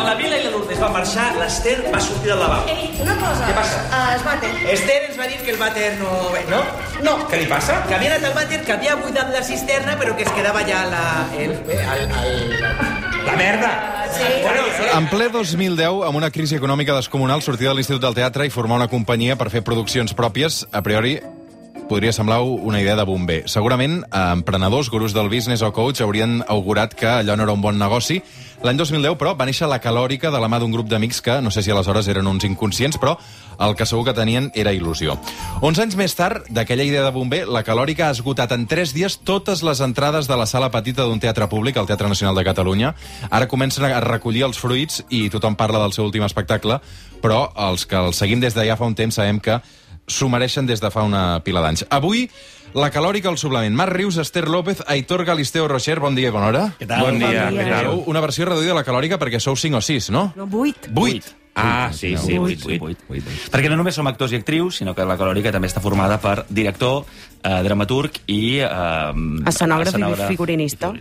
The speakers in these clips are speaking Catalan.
Quan la Vila i la Lourdes van marxar, l'Ester va sortir del lavabo. Ei, una cosa. Què passa? Uh, es vàter. Esther ens va dir que el vàter no... Bé, no? No. Què li passa? Que havia anat al vàter, que havia buidat la cisterna, però que es quedava ja la... El, el, el, la merda. Sí. Bueno, sí. En ple 2010, amb una crisi econòmica descomunal, sortir de l'Institut del Teatre i formar una companyia per fer produccions pròpies, a priori podria semblar una idea de bomber. Segurament, eh, emprenedors, gurus del business o coach haurien augurat que allò no era un bon negoci. L'any 2010, però, va néixer la Calòrica de la mà d'un grup d'amics que, no sé si aleshores eren uns inconscients, però el que segur que tenien era il·lusió. 11 anys més tard, d'aquella idea de bomber, la Calòrica ha esgotat en 3 dies totes les entrades de la sala petita d'un teatre públic, el Teatre Nacional de Catalunya. Ara comencen a recollir els fruits i tothom parla del seu últim espectacle, però els que el seguim des de ja fa un temps sabem que s'ho mereixen des de fa una pila d'anys. Avui, la calòrica al suplement. Marc Rius, Esther López, Aitor Galisteo Rocher, bon dia i bona hora. Què tal? Bon dia. Bon dia. Una versió reduïda de la calòrica perquè sou 5 o 6, no? No, vuit. 8. Ah, sí, sí, Vuit, vuit, vuit, vuit. vuit. Perquè no només som actors i actrius, sinó que la Calòrica també està formada per director, eh, dramaturg i... Eh, Escenògraf i figurinista.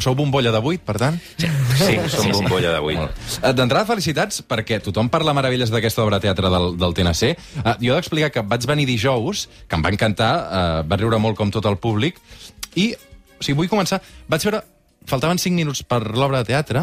Sou bombolla de 8, per tant? Sí, som bombolla de vuit. Eh, D'entrada, felicitats, perquè tothom parla meravelles d'aquesta obra de teatre del, del TNC. Uh, jo he d'explicar que vaig venir dijous, que em va encantar, uh, va riure molt com tot el públic, i, o sigui, vull començar... Vaig veure... Faltaven 5 minuts per l'obra de teatre,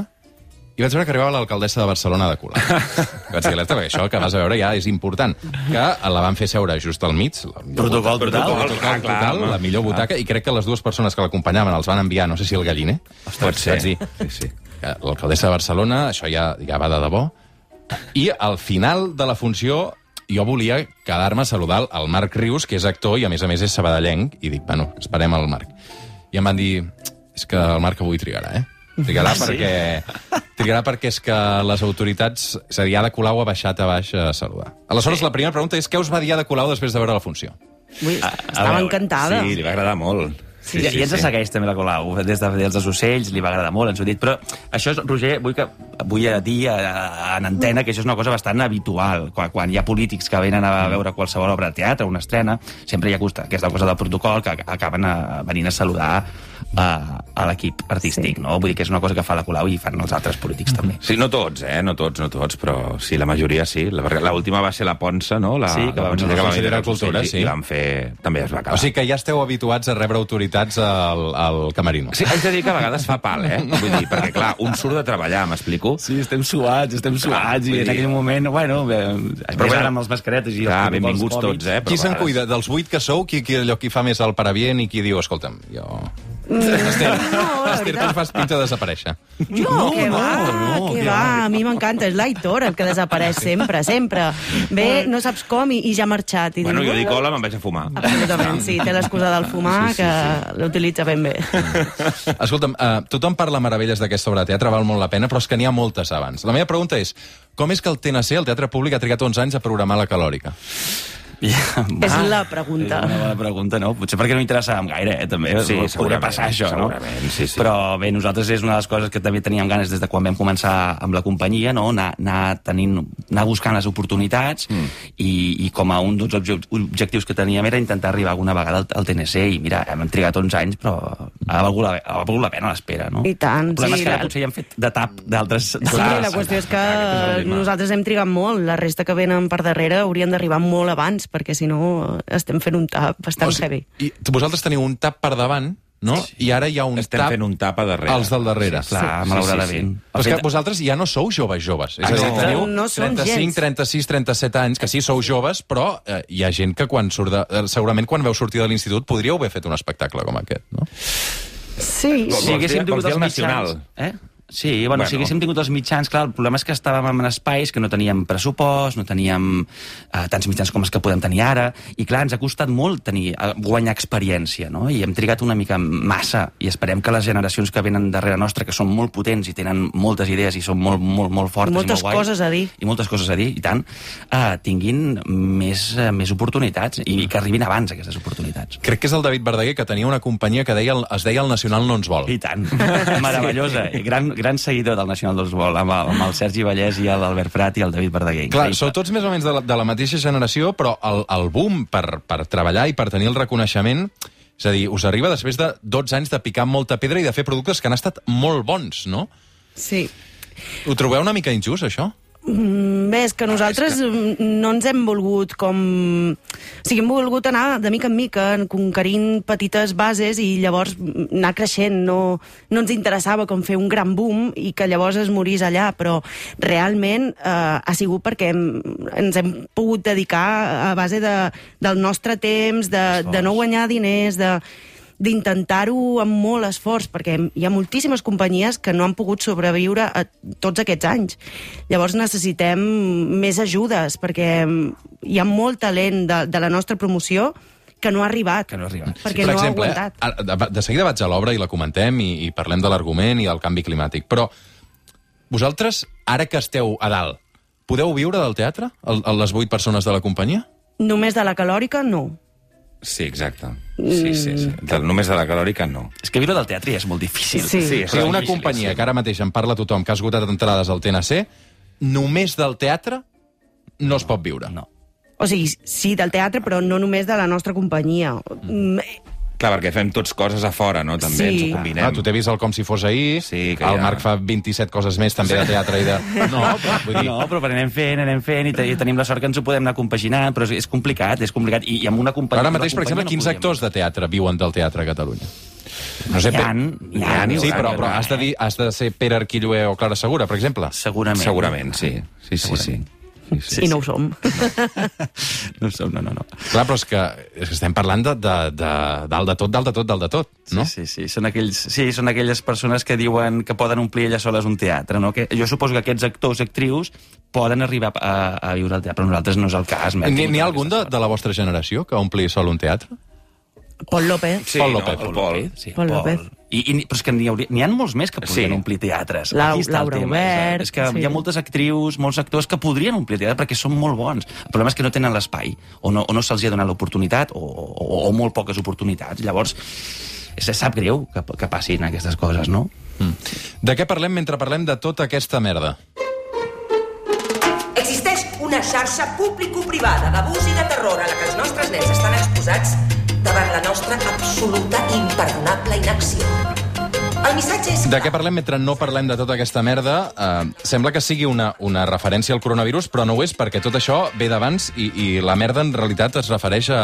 i vaig veure que arribava l'alcaldessa de Barcelona de Colau. vaig dir, alerta, perquè això que vas a veure ja és important. Que la van fer seure just al mig. Protocol butaca- total. Protocol Ah, total, la millor butaca, i crec que les dues persones que l'acompanyaven els van enviar, no sé si el galliner. Pot ser. Vaig dir, Sí, sí. l'alcaldessa de Barcelona, això ja, ja va de debò, i al final de la funció jo volia quedar-me a saludar el Marc Rius, que és actor i a més a més és sabadellenc, i dic, bueno, esperem el Marc. I em van dir, és que el Marc avui trigarà, eh? Trigarà Ah, sí? perquè... Trigarà perquè és que les autoritats... És a dir, Ada Colau ha baixat a baix a saludar. Aleshores, la primera pregunta és què us va dir Ada Colau després de veure la funció? Ui, A estava veure, encantada. Sí, li va agradar molt. Sí, sí, I ens segueix també la Colau, des de dels dels ocells, li va agradar molt, ens ho he dit. Però això, és, Roger, vull, que, vull dir a, a, en antena que això és una cosa bastant habitual. Quan, quan hi ha polítics que venen a veure qualsevol obra de teatre, una estrena, sempre hi ha costa, aquesta cosa del protocol que acaben a, venint a saludar a, a l'equip artístic, Sí. no? Vull dir que és una cosa que fa la Colau i fan els altres polítics també. Sí, no tots, eh? No tots, no tots, però sí, la majoria sí. La- L'última va ser la Ponsa, no? La, Sí, que va la consellera la va venir de Cultura, sí. I van fer... També es va acabar. O sigui que ja esteu habituats a rebre autoritats al, al camerino. Sí, haig de dir que a vegades fa pal, eh? Vull dir, perquè, clar, un surt de treballar, m'explico? Sí, estem suats, estem suats, vull i en dir- aquell moment, bueno, bé, però ara amb els mascaretes i els Clar, protocols benvinguts tots, eh? Però Qui se'n cuida? Dels vuit que sou, qui, qui, allò, qui fa més el parabient i qui diu, escolta'm, jo... Esther, No, la Esther, tu veritat. fas pinta de desaparèixer. Jo, No, que no, va, no, que va, a mi m'encanta, és l'Aitor el que desapareix sempre, sempre. Bé, no saps com i, i ja ha marxat. I Bueno, dic, jo dic hola, me'n vaig a fumar. Absolutament, sí, té l'excusa del fumar, que l'utilitza ben bé. Escolta'm, uh, tothom parla meravelles d'aquesta obra de teatre, val molt la pena, però és que n'hi ha moltes abans. La meva pregunta és, com és que el TNC, el Teatre Públic, ha trigat 11 anys a programar la calòrica? Ja, És la pregunta. És una bona pregunta, no? Potser perquè no interessàvem gaire, eh, també. Sí, Podria segurament, passar això, no? sí, sí. Però bé, nosaltres és una de les coses que també teníem ganes des de quan vam començar amb la companyia, no? Anar, anar, tenint, anar buscant les oportunitats mm. i, i com a un dels obje- objectius que teníem era intentar arribar alguna vegada al, al TNC i mira, hem trigat 11 anys però ha valgut la, ha valgut la pena l'espera, no? I tant, El problema sí, és que ara potser ja hem fet de tap d'altres... Sí, la qüestió és que és tema. nosaltres hem trigat molt, la resta que venen per darrere haurien d'arribar molt abans, perquè si no estem fent un tap bastant heavy. I vosaltres teniu un tap per davant, no? I ara hi ha un Estem tap... fent un tap a darrere. Els del darrere. Clar, malauradament. Però és que fet- vosaltres ja no sou joves joves. És a dir, no. teniu No som 35, gens. 36, 37 anys, que sí, sou joves, però eh, hi ha gent que quan surt de... eh, Segurament quan veu sortir de l'institut podríeu haver fet un espectacle com aquest, no? Sí, Vols si haguéssim tingut els el mitjans... nacional? Eh? Sí, bueno, Bueno. si haguéssim tingut els mitjans, clar, el problema és que estàvem en espais que no teníem pressupost, no teníem eh, tants mitjans com els que podem tenir ara, i clar, ens ha costat molt tenir, eh, guanyar experiència, no? I hem trigat una mica massa, i esperem que les generacions que venen darrere nostra, que són molt potents i tenen moltes idees i són molt, molt, molt fortes Moltes i molt guais, coses a dir. i moltes coses a dir, i tant, eh, tinguin més, eh, més oportunitats, i que arribin abans aquestes oportunitats. Crec que és el David Verdaguer, que tenia una companyia que deia, es deia El Nacional no ens vol. I tant. Meravellosa. I gran, gran seguidor del Nacional dels Vol, amb, el, amb el Sergi Vallès i l'Albert Prat i el David Verdaguer. Clar, sou tots més o menys de la, de la mateixa generació, però el, el boom per, per treballar i per tenir el reconeixement... És a dir, us arriba després de 12 anys de picar molta pedra i de fer productes que han estat molt bons, no? sí. Ho trobeu una mica injust, això? Mm, Bé, és que nosaltres mm, no ens hem volgut com... O sigui, hem volgut anar de mica en mica, conquerint petites bases i llavors mm, anar creixent. No, no ens interessava com fer un gran boom i que llavors es morís allà, però realment eh, ha sigut perquè hem, ens hem pogut dedicar a base de, del nostre temps, de, de no guanyar diners, de d'intentar-ho amb molt esforç, perquè hi ha moltíssimes companyies que no han pogut sobreviure a tots aquests anys. Llavors necessitem més ajudes, perquè hi ha molt talent de, de la nostra promoció que no ha arribat. Que no ha arribat. Perquè per no exemple, ha aguantat. de, de seguida vaig a l'obra i la comentem i, i parlem de l'argument i del canvi climàtic, però vosaltres, ara que esteu a dalt, podeu viure del teatre, el, el, les vuit persones de la companyia? Només de la calòrica, no. Sí, exacte. Sí, sí, sí. Del, només de la calòrica, no. És que viure del teatre ja és molt difícil. Sí. Sí, O sigui, una difícil, companyia sí. que ara mateix en parla tothom, que ha esgotat entrades al TNC, només del teatre no es pot viure. No. O sigui, sí, del teatre, però no només de la nostra companyia. Mm. Clar, perquè fem tots coses a fora, no? També Sí. ens ho Ah, combinem. tu t'he vist el Com si fos ahir, Sí, que el ja- Marc fa 27 coses més també de teatre i de... No, però vull dir... No, però anem fent, anem fent, i, te- i tenim la sort que ens ho podem anar compaginant, però és, és complicat, és complicat. I, i amb una companyia... Però ara mateix, per exemple, companyia quins no actors de teatre viuen del teatre a Catalunya? No Hi Pe- ha, hi ha, Sí, però, però has de, dir, has de ser Pere Arquilloé o Clara Segura, per exemple. Segurament. Segurament, sí. Sí, sí, sí. sí, sí. I no ho som. No, som, no, no, no. Clar, però és que, és que estem parlant de, de, de dalt de tot, dalt de tot, dalt de tot, no? Sí, sí, sí. Són, aquells, sí, són aquelles persones que diuen que poden omplir elles soles un teatre, no? Que jo suposo que aquests actors i actrius poden arribar a, a viure al teatre, però nosaltres no és el cas. N'hi ha algun de, de la vostra generació que ompli sol un teatre? Pol López. Sí, Pol no, López. el Pol. Sí, Pol López. I, i, però és que n'hi hauria- n'hi ha molts més que podrien Sí. omplir teatres. Lau- Aquí està Laura el tema. Obert, és, que sí. hi ha moltes actrius, molts actors que podrien omplir teatre perquè són molt bons. El problema és que no tenen l'espai, o no, o no se'ls ha donat l'oportunitat, o, o, o molt poques oportunitats. Llavors, se sap greu que, que passin aquestes coses, no? De què parlem mentre parlem de tota aquesta merda? Existeix una xarxa público-privada d'abús i de terror a la que els nostres nens estan exposats davant la nostra absoluta i imperdonable inacció. El missatge és... De què parlem mentre no parlem de tota aquesta merda? Eh, sembla que sigui una, una referència al coronavirus, però no ho és, perquè tot això ve d'abans i, i la merda en realitat es refereix a...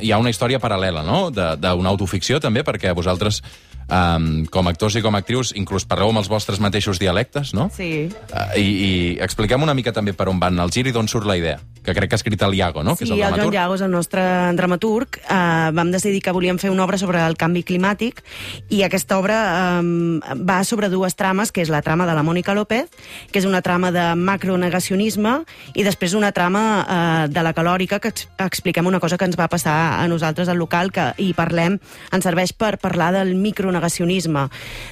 Hi ha una història paral·lela, no?, De- d'una autoficció també, perquè vosaltres, eh, com a actors i com a actrius, inclús parleu amb els vostres mateixos dialectes, no? Sí. Eh, I, I expliquem una mica també per on van el gir i d'on surt la idea, que crec que ha escrit el Iago, no?, que Sí, és el el Joan dramaturg. Llagos, el nostre dramaturg, eh, vam decidir que volíem fer una obra sobre el canvi climàtic i aquesta obra eh, va sobre dues trames, que és la trama de la Mònica López, que és una trama de macronegacionisme, i després una trama eh, de la calòrica, que ex expliquem una cosa que ens va passar a nosaltres al local, que hi parlem, ens serveix per parlar del micronegacionisme,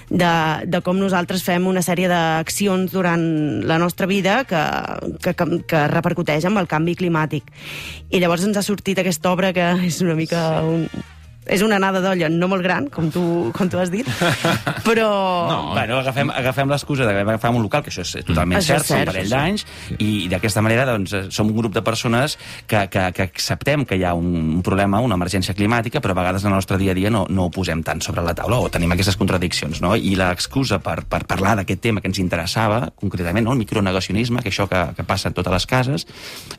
de, de com nosaltres fem una sèrie d'accions durant la nostra vida que, que, que, que repercuteix amb el canvi climàtic. I llavors ens ha sortit aquesta obra que és una mica un, és una anada d'olla no molt gran, com tu, com tu has dit, però... No, bueno, agafem, agafem l'excusa de agafar un local, que això és totalment Això cert, és fa un cert, parell sí, d'anys, i d'aquesta manera doncs, eh, som un grup de persones que, que, que acceptem que hi ha un problema, una emergència climàtica, però a vegades en el nostre dia a dia no, no ho posem tant sobre la taula, o tenim aquestes contradiccions, no? I l'excusa per, per parlar d'aquest tema que ens interessava, concretament, no? el micronegacionisme, que això que, que passa en totes les cases,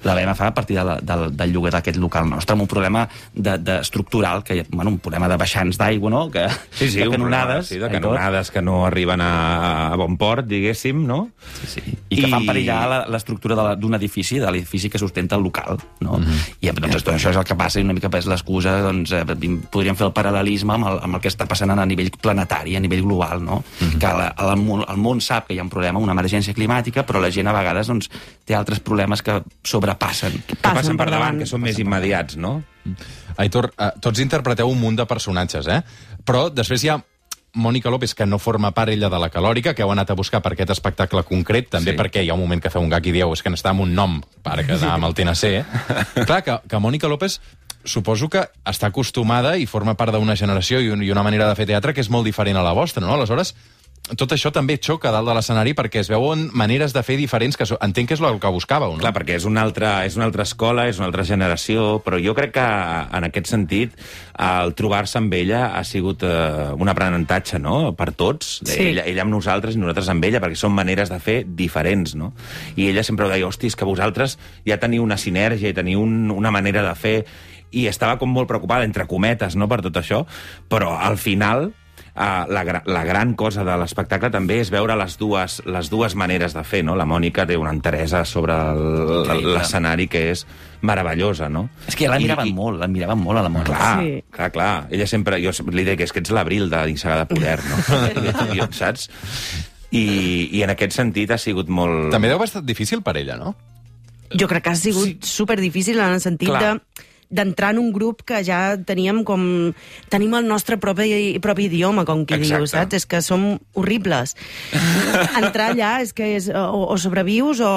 la vam agafar a partir de la, del, del lloguer d'aquest local nostre, amb un problema de, de estructural, que, bueno, un problema de baixants d'aigua, no? Que, Sí, sí, de canonades. sí, de canonades que no arriben a, a bon port, diguéssim, no? Sí, sí. I que I- fan perillar la- l'estructura d'un edifici, de l'edifici que sustenta el local. No? Mhm. I doncs, tot això és el que passa i una mica és l'excusa, doncs, eh, podríem fer el paral·lelisme amb el, amb el que està passant a nivell planetari, a nivell global, no? Mhm. que la, el, món, el món sap que hi ha un problema, una emergència climàtica, però la gent a vegades doncs, té altres problemes que sobrepassen. Que passen per davant, que són més immediats, no? Aitor, eh, tots interpreteu un munt de personatges, eh? Però després hi ha Mònica López, que no forma part ella de la calòrica, que heu anat a buscar per aquest espectacle concret, també Sí. perquè hi ha un moment que feu un gag i dieu és que n'està amb un nom, per quedar amb el TNC. Clar, que, que Mònica López suposo que està acostumada i forma part d'una generació i, un, i una manera de fer teatre que és molt diferent a la vostra, no? Aleshores, tot això també xoca dalt de l'escenari perquè es veuen maneres de fer diferents que so... entenc que és el que buscàveu, no? Clar, perquè és una, altra, és una altra escola, és una altra generació, però jo crec que en aquest sentit el trobar-se amb ella ha sigut eh, un aprenentatge, no?, per tots. Sí. Ella, ella amb nosaltres i nosaltres amb ella, perquè són maneres de fer diferents, no? I ella sempre ho deia, hosti, que vosaltres ja teniu una sinergia i teniu un, una manera de fer i estava com molt preocupada, entre cometes, no?, per tot això, però al final Uh, la, gra la gran cosa de l'espectacle també és veure les dues, les dues maneres de fer, no? La Mònica té una enteresa sobre l'escenari que és meravellosa, no? És que ja I- l'admiraven i- molt, l'admiraven molt a la Mònica. Clar, Sí. clar, clar. Ella sempre... Jo li deia que és que ets l'abril de Nissaga de Poder, no? jo, saps? I, I en aquest sentit ha sigut molt... També deu haver estat difícil per ella, no? Jo crec que ha sigut sí. super difícil en el sentit Clar. de d'entrar en un grup que ja teníem com... Tenim el nostre propi, propi idioma, com qui diu, Exacte. saps? És que som horribles. Entrar allà és que és o, o sobrevius o,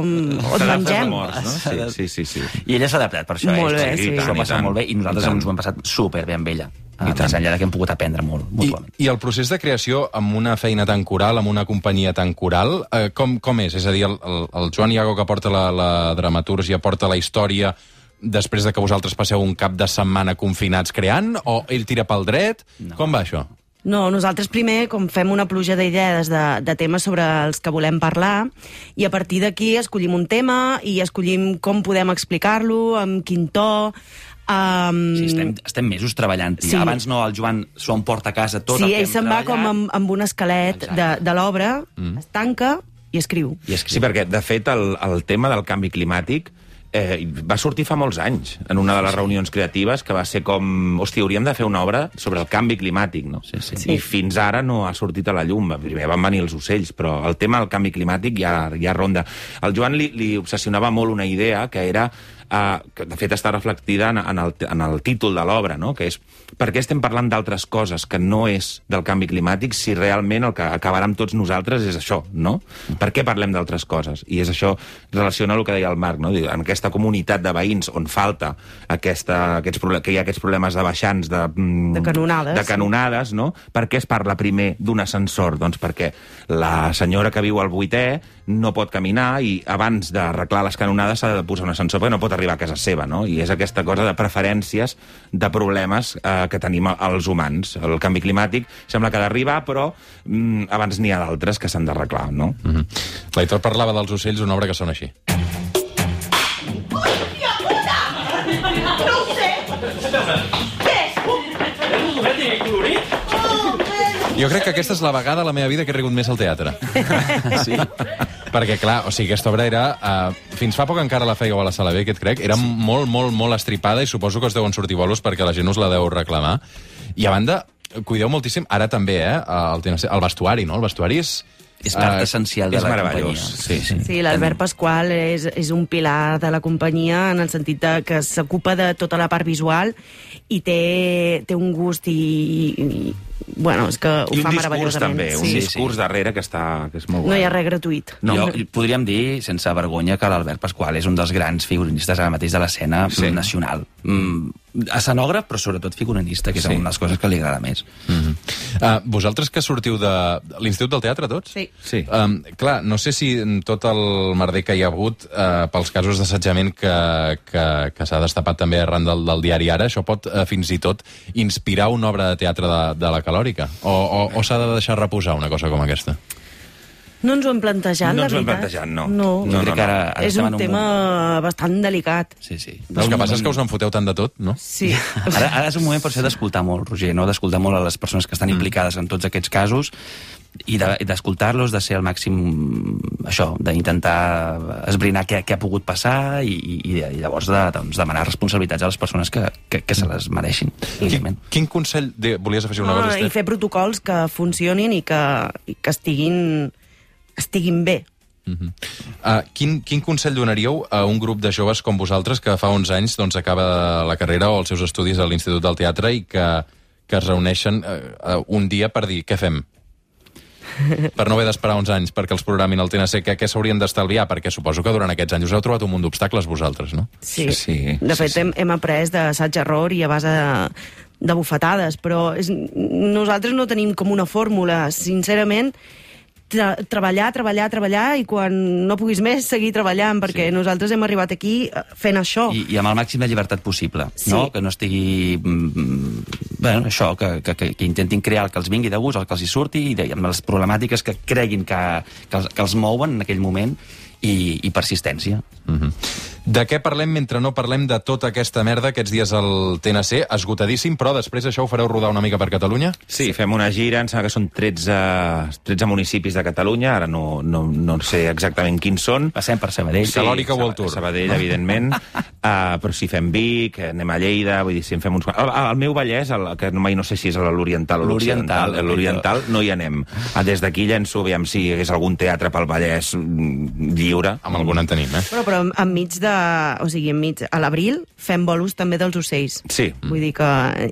o et mengem. morts, no? Sí, sí, sí. sí. I ella s'ha adaptat per això. Molt eh? bé, sí. S'ho ha I passat tant, molt bé i nosaltres i ens ho hem passat superbé amb ella. I I tant. més enllà de que hem pogut aprendre molt, I, mútuament. I el procés de creació amb una feina tan coral, amb una companyia tan coral, eh, com, com és? És a dir, el, el, el Joan Iago que porta la, la dramatúrgia, porta la història després de que vosaltres passeu un cap de setmana confinats creant, o ell tira pel dret? No. Com va això? No, nosaltres primer com fem una pluja d'idees de, de temes sobre els que volem parlar i a partir d'aquí escollim un tema i escollim com podem explicar-lo, amb quin to... Um, Sí, estem, estem mesos treballant. Sí. Sí. Abans no, el Joan s'ho emporta a casa tot sí, el que ell se'n va com amb, amb un esquelet Exacte. de, de l'obra, mm. es tanca i escriu. I escriu. Sí, perquè, de fet, el, el tema del canvi climàtic eh, va sortir fa molts anys en una de les reunions creatives que va ser com, hòstia, hauríem de fer una obra sobre el canvi climàtic, no? Sí, sí. I fins ara no ha sortit a la llum. Primer van venir els ocells, però el tema del canvi climàtic ja, ja ronda. Al Joan li, li obsessionava molt una idea que era Uh, que de fet està reflectida en, en, el, en el títol de l'obra, no? que és per què estem parlant d'altres coses que no és del canvi climàtic si realment el que acabarà amb tots nosaltres és això, no? Per què parlem d'altres coses? I és això, relaciona el que deia el Marc, no? En aquesta comunitat de veïns on falta aquesta, aquests, que hi ha aquests problemes de baixants, de, mm, De canonades. de canonades, no? Per què es parla primer d'un ascensor? Doncs perquè la senyora que viu al vuitè no pot caminar i abans d'arreglar les canonades s'ha de posar un ascensor perquè no pot arribar a casa seva, no? I és aquesta cosa de preferències de problemes eh, que tenim els humans. El canvi climàtic sembla que ha d'arribar, però mm, abans n'hi ha d'altres que s'han d'arreglar, no? Mm -hmm. L'Aitor parlava dels ocells, una obra que sona així. No ho sé! Què és? Jo crec que aquesta és la vegada a la meva vida que he rigut més al teatre. sí. Perquè, clar, o sigui, aquesta obra era... Uh, fins fa poc encara la fèieu a la Sala B, aquest crec. Era sí. molt, molt, molt estripada i suposo que us deuen sortir bolos perquè la gent us la deu reclamar. I a banda, cuideu moltíssim, ara també, eh, el, el vestuari, no? El vestuari és... És part eh, essencial de és la companyia. sí, sí. Sí, l'Albert Pasqual és, és un pilar de la companyia en el sentit de que s'ocupa de tota la part visual i té, té un gust i, i bueno, és que ho I fa un discurs meravellosament. també, un sí. discurs darrere que està, que és molt No hi ha guai. res gratuït. No. Jo podríem dir, sense vergonya, que l'Albert Pasqual és un dels grans figurinistes ara mateix de l'escena Sí. nacional. Mm, escenògraf, però sobretot figurinista, que és Sí. una de les coses que li agrada més. Mm -hmm. uh, vosaltres que sortiu de l'Institut del Teatre, tots? Sí. Sí. Um, clar, no sé si tot el merder que hi ha hagut uh, pels casos d'assetjament que, que, que s'ha destapat també arran del, del diari Ara, això pot uh, fins i tot inspirar una obra de teatre de, de la calòrica? O, o, o s'ha de deixar reposar una cosa com aquesta? No ens ho hem plantejat, No la ens ho hem veritat. plantejat, no. no. No, Jo crec que ara, ara és estem un en un tema bastant delicat. Sí, sí. El que passa és que us en foteu tant de tot, no? Sí. Ara, ara és un moment per ser d'escoltar molt, Roger, no? d'escoltar molt a les persones que estan implicades en tots aquests casos i de- d'escoltar-los, de, ser al màxim això, d'intentar esbrinar què, què ha pogut passar i, i, i llavors de, doncs, demanar responsabilitats a les persones que, que, que se les mereixin. Quin, quin consell... De, volies afegir una cosa, Ah, I fer protocols que funcionin i que, i que estiguin, estiguin bé. Uh, quin, quin consell donaríeu a un grup de joves com vosaltres que fa 11 anys doncs, acaba la carrera o els seus estudis a l'Institut del Teatre i que, que es reuneixen uh, uh, un dia per dir què fem? per no haver d'esperar uns anys perquè els programin al TNC, què, què s'haurien d'estalviar? Perquè suposo que durant aquests anys us heu trobat un munt d'obstacles vosaltres, no? Sí. Sí, de fet, sí, sí. Hem, hem après d'assaig-error i a base de, de bufetades, però és, nosaltres no tenim com una fórmula. Sincerament, treballar, treballar, treballar i quan no puguis més seguir treballant perquè sí. nosaltres hem arribat aquí eh, fent això. I, I amb el màxim de llibertat possible, Sí. no? Que no estigui... mm, Bueno, això, que, que, que, que intentin crear el que els vingui de gust, el que els hi surti, i de, amb les problemàtiques que creguin que, que, els, que els mouen en aquell moment, i, i persistència. De què parlem mentre no parlem de tota aquesta merda aquests dies al TNC? Esgotadíssim, però després això ho fareu rodar una mica per Catalunya? Sí, fem una gira, em sembla que són 13, 13 municipis de Catalunya, ara no, no, no sé exactament quins són. Passem per Sabadell. Sí. Calòrica Saba- World Tour. Sabadell, evidentment. uh, però si fem Vic, anem a Lleida, vull dir, si en fem uns... El, el meu Vallès, el, que mai no sé si és l'oriental o L'oriental, l'occidental, l'oriental, no hi anem. Ah, Des d'aquí llenço, aviam si hi hagués algun teatre pel Vallès mm, lliure. Amb algun en tenim, eh? Però, però enmig de... O sigui, enmig... A l'abril fem bolos també dels ocells. Sí. Vull dir que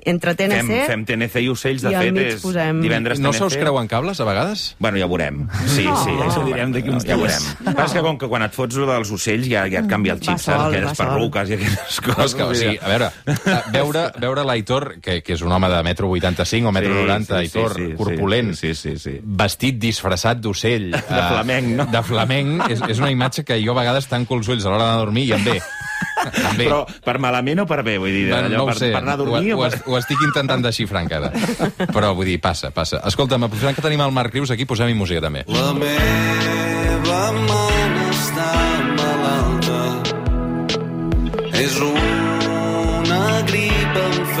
entre TNC... Fem, fem TNC i ocells, de i fet, és posem- divendres No TNC. se us creuen cables, a vegades? Bueno, ja veurem. Sí, No. sí. Això ho direm d'aquí uns ja dies. veurem. No. Però és que com que quan et fots lo dels ocells ja, ja et canvia el xip, saps? Aquelles perruques i aquelles No, coses. és que, o sigui, a veure, a veure, veure l'Aitor, que, que és un home de metro 85 o metro Sí, 90, sí, Aitor, sí, sí, corpulent, sí, sí, sí. vestit disfressat d'ocell. De flamenc, no? De flamenc, és, és una imatge que jo a vegades tanco els ulls a l'hora a dormir i Em ve. Però per malament o per bé? Vull dir, Bueno, allò, no ho per, sé, per anar a dormir ho, o ho, per... ho estic intentant desxifrar encara. Però vull dir, passa, passa. Escolta'm, aprofitant que tenim el Marc Rius aquí, posem-hi música també. La meva mana està malalta. És una grip amb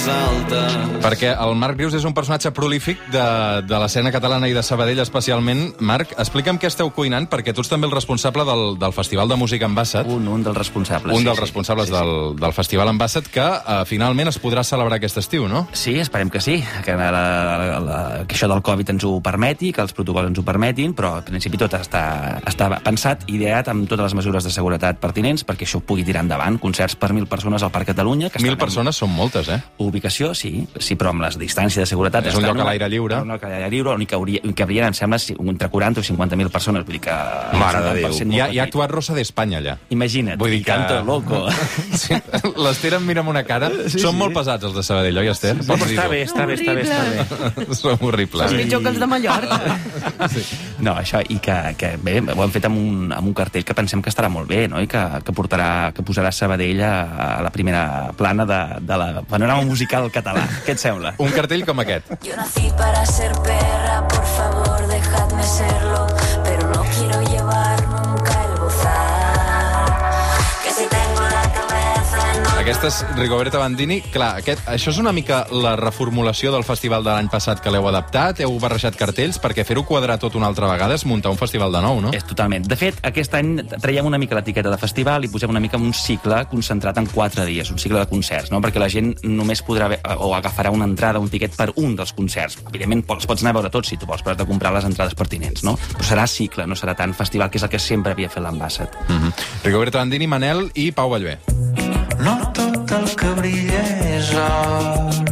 febres altes. Perquè el Marc Rius és un personatge prolífic de, de l'escena catalana i de Sabadell especialment. Marc, explica'm què esteu cuinant, perquè tu ets també el responsable del, del Festival de Música Ambassat. Un, un dels responsables. un sí, dels sí. responsables Sí, sí. del, del Festival Ambassat, que uh, finalment es podrà celebrar aquest estiu, no? Sí, esperem que sí, que, la, la, la, que això del Covid ens ho permeti, que els protocols ens ho permetin, però en principi tot està, està pensat, ideat amb totes les mesures de seguretat pertinents perquè això pugui tirar endavant. Concerts per mil persones al Parc Catalunya. Que Mil estan en persones són moltes, eh? Ubicació, sí, sí, però amb les distàncies de seguretat... És un lloc a l'aire lliure. Un lloc a l'aire lliure, on hi caurien, hi cabrien, em sembla, entre 40 o 50.000 persones. Vull dir que... Mare de Déu. Hi ha, hi ha actuat Rosa d'Espanya, allà. Imagina't, Vull dir i que- canto loco. Sí, L'Ester em mira amb una cara. Són molt pesats, els de Sabadell, oi, Esther? No, Pots però està bé, està bé, està bé, està bé. Són horribles. És pitjor que els de Mallorca. No, això, i que, que bé, ho hem fet amb un, amb un cartell que pensem que estarà molt bé, no? I que, que, portarà, que posarà Sabadell a, a la primera plana de, de la panorama musical català. Què et sembla? Un cartell com aquest. Yo nací para ser perra, por favor, dejadme serlo, Aquesta és Rigoberta Bandini. Clar, aquest, això és una mica la reformulació del festival de l'any passat que l'heu adaptat, heu barrejat cartells, perquè fer-ho quadrar tot una altra vegada és muntar un festival de nou, no? És totalment. De fet, aquest any traiem una mica l'etiqueta de festival i posem una mica un cicle concentrat en quatre dies, un cicle de concerts, no? perquè la gent només podrà ve- o agafarà una entrada, un tiquet per un dels concerts. Evidentment, els pots anar a veure tots si tu vols, però has de comprar les entrades pertinents, no? Però serà cicle, no serà tant festival, que és el que sempre havia fet l'Ambassat. Mm -hmm. Rigoberta Bandini, Manel i Pau Vallvé. No tot el que brilla és or,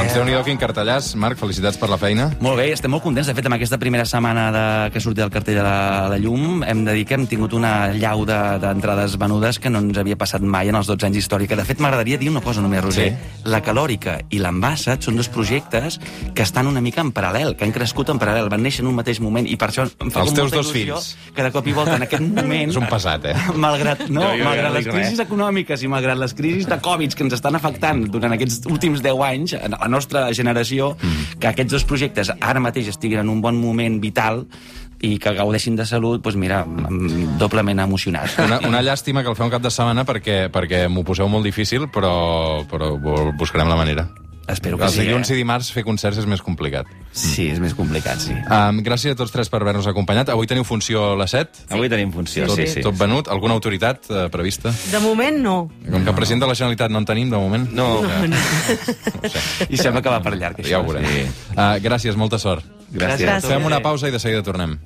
doncs déu nhi quin cartellàs. Marc, felicitats per la feina. Molt bé, estem molt contents. De fet, amb aquesta primera setmana de, que sortia el cartell de la, la llum, hem de dir que hem tingut una llau de- d'entrades venudes que no ens havia passat mai en els 12 anys d'històrica. De fet, m'agradaria dir una cosa només, Roger. Sí. La Calòrica i l'Ambassat són dos projectes que estan una mica en paral·lel, que han crescut en paral·lel, van néixer en un mateix moment i per això em fa Els teus molta dos il·lusió fills. que de cop i volta en aquest moment... És un pesat, eh? Malgrat, no, Jo- jo malgrat no les crisis res. econòmiques i malgrat les crisis de Covid que ens estan afectant durant aquests últims 10 anys, la nostra generació, Mm. que aquests dos projectes ara mateix estiguin en un bon moment vital i que gaudeixin de salut, doncs mira, em- doblement emocionat. Una, una llàstima que el feu un cap de setmana perquè, perquè m'ho poseu molt difícil, però, però bu- buscarem la manera. Espero que Els sí. dilluns eh? i dimarts fer concerts és més complicat. Sí, és més complicat, sí. Um, gràcies a tots tres per haver-nos acompanyat. Avui teniu funció a les 7? Avui tenim funció, tot, sí, sí. tot venut? Alguna autoritat uh, prevista? De moment, no. Com que president de la Generalitat no en tenim, de moment. No, no ho sé. I sembla que va per llarg, això. Ja ho veurem. Uh, gràcies, molta sort. gràcies. Gràcies. Fem una pausa i de seguida tornem.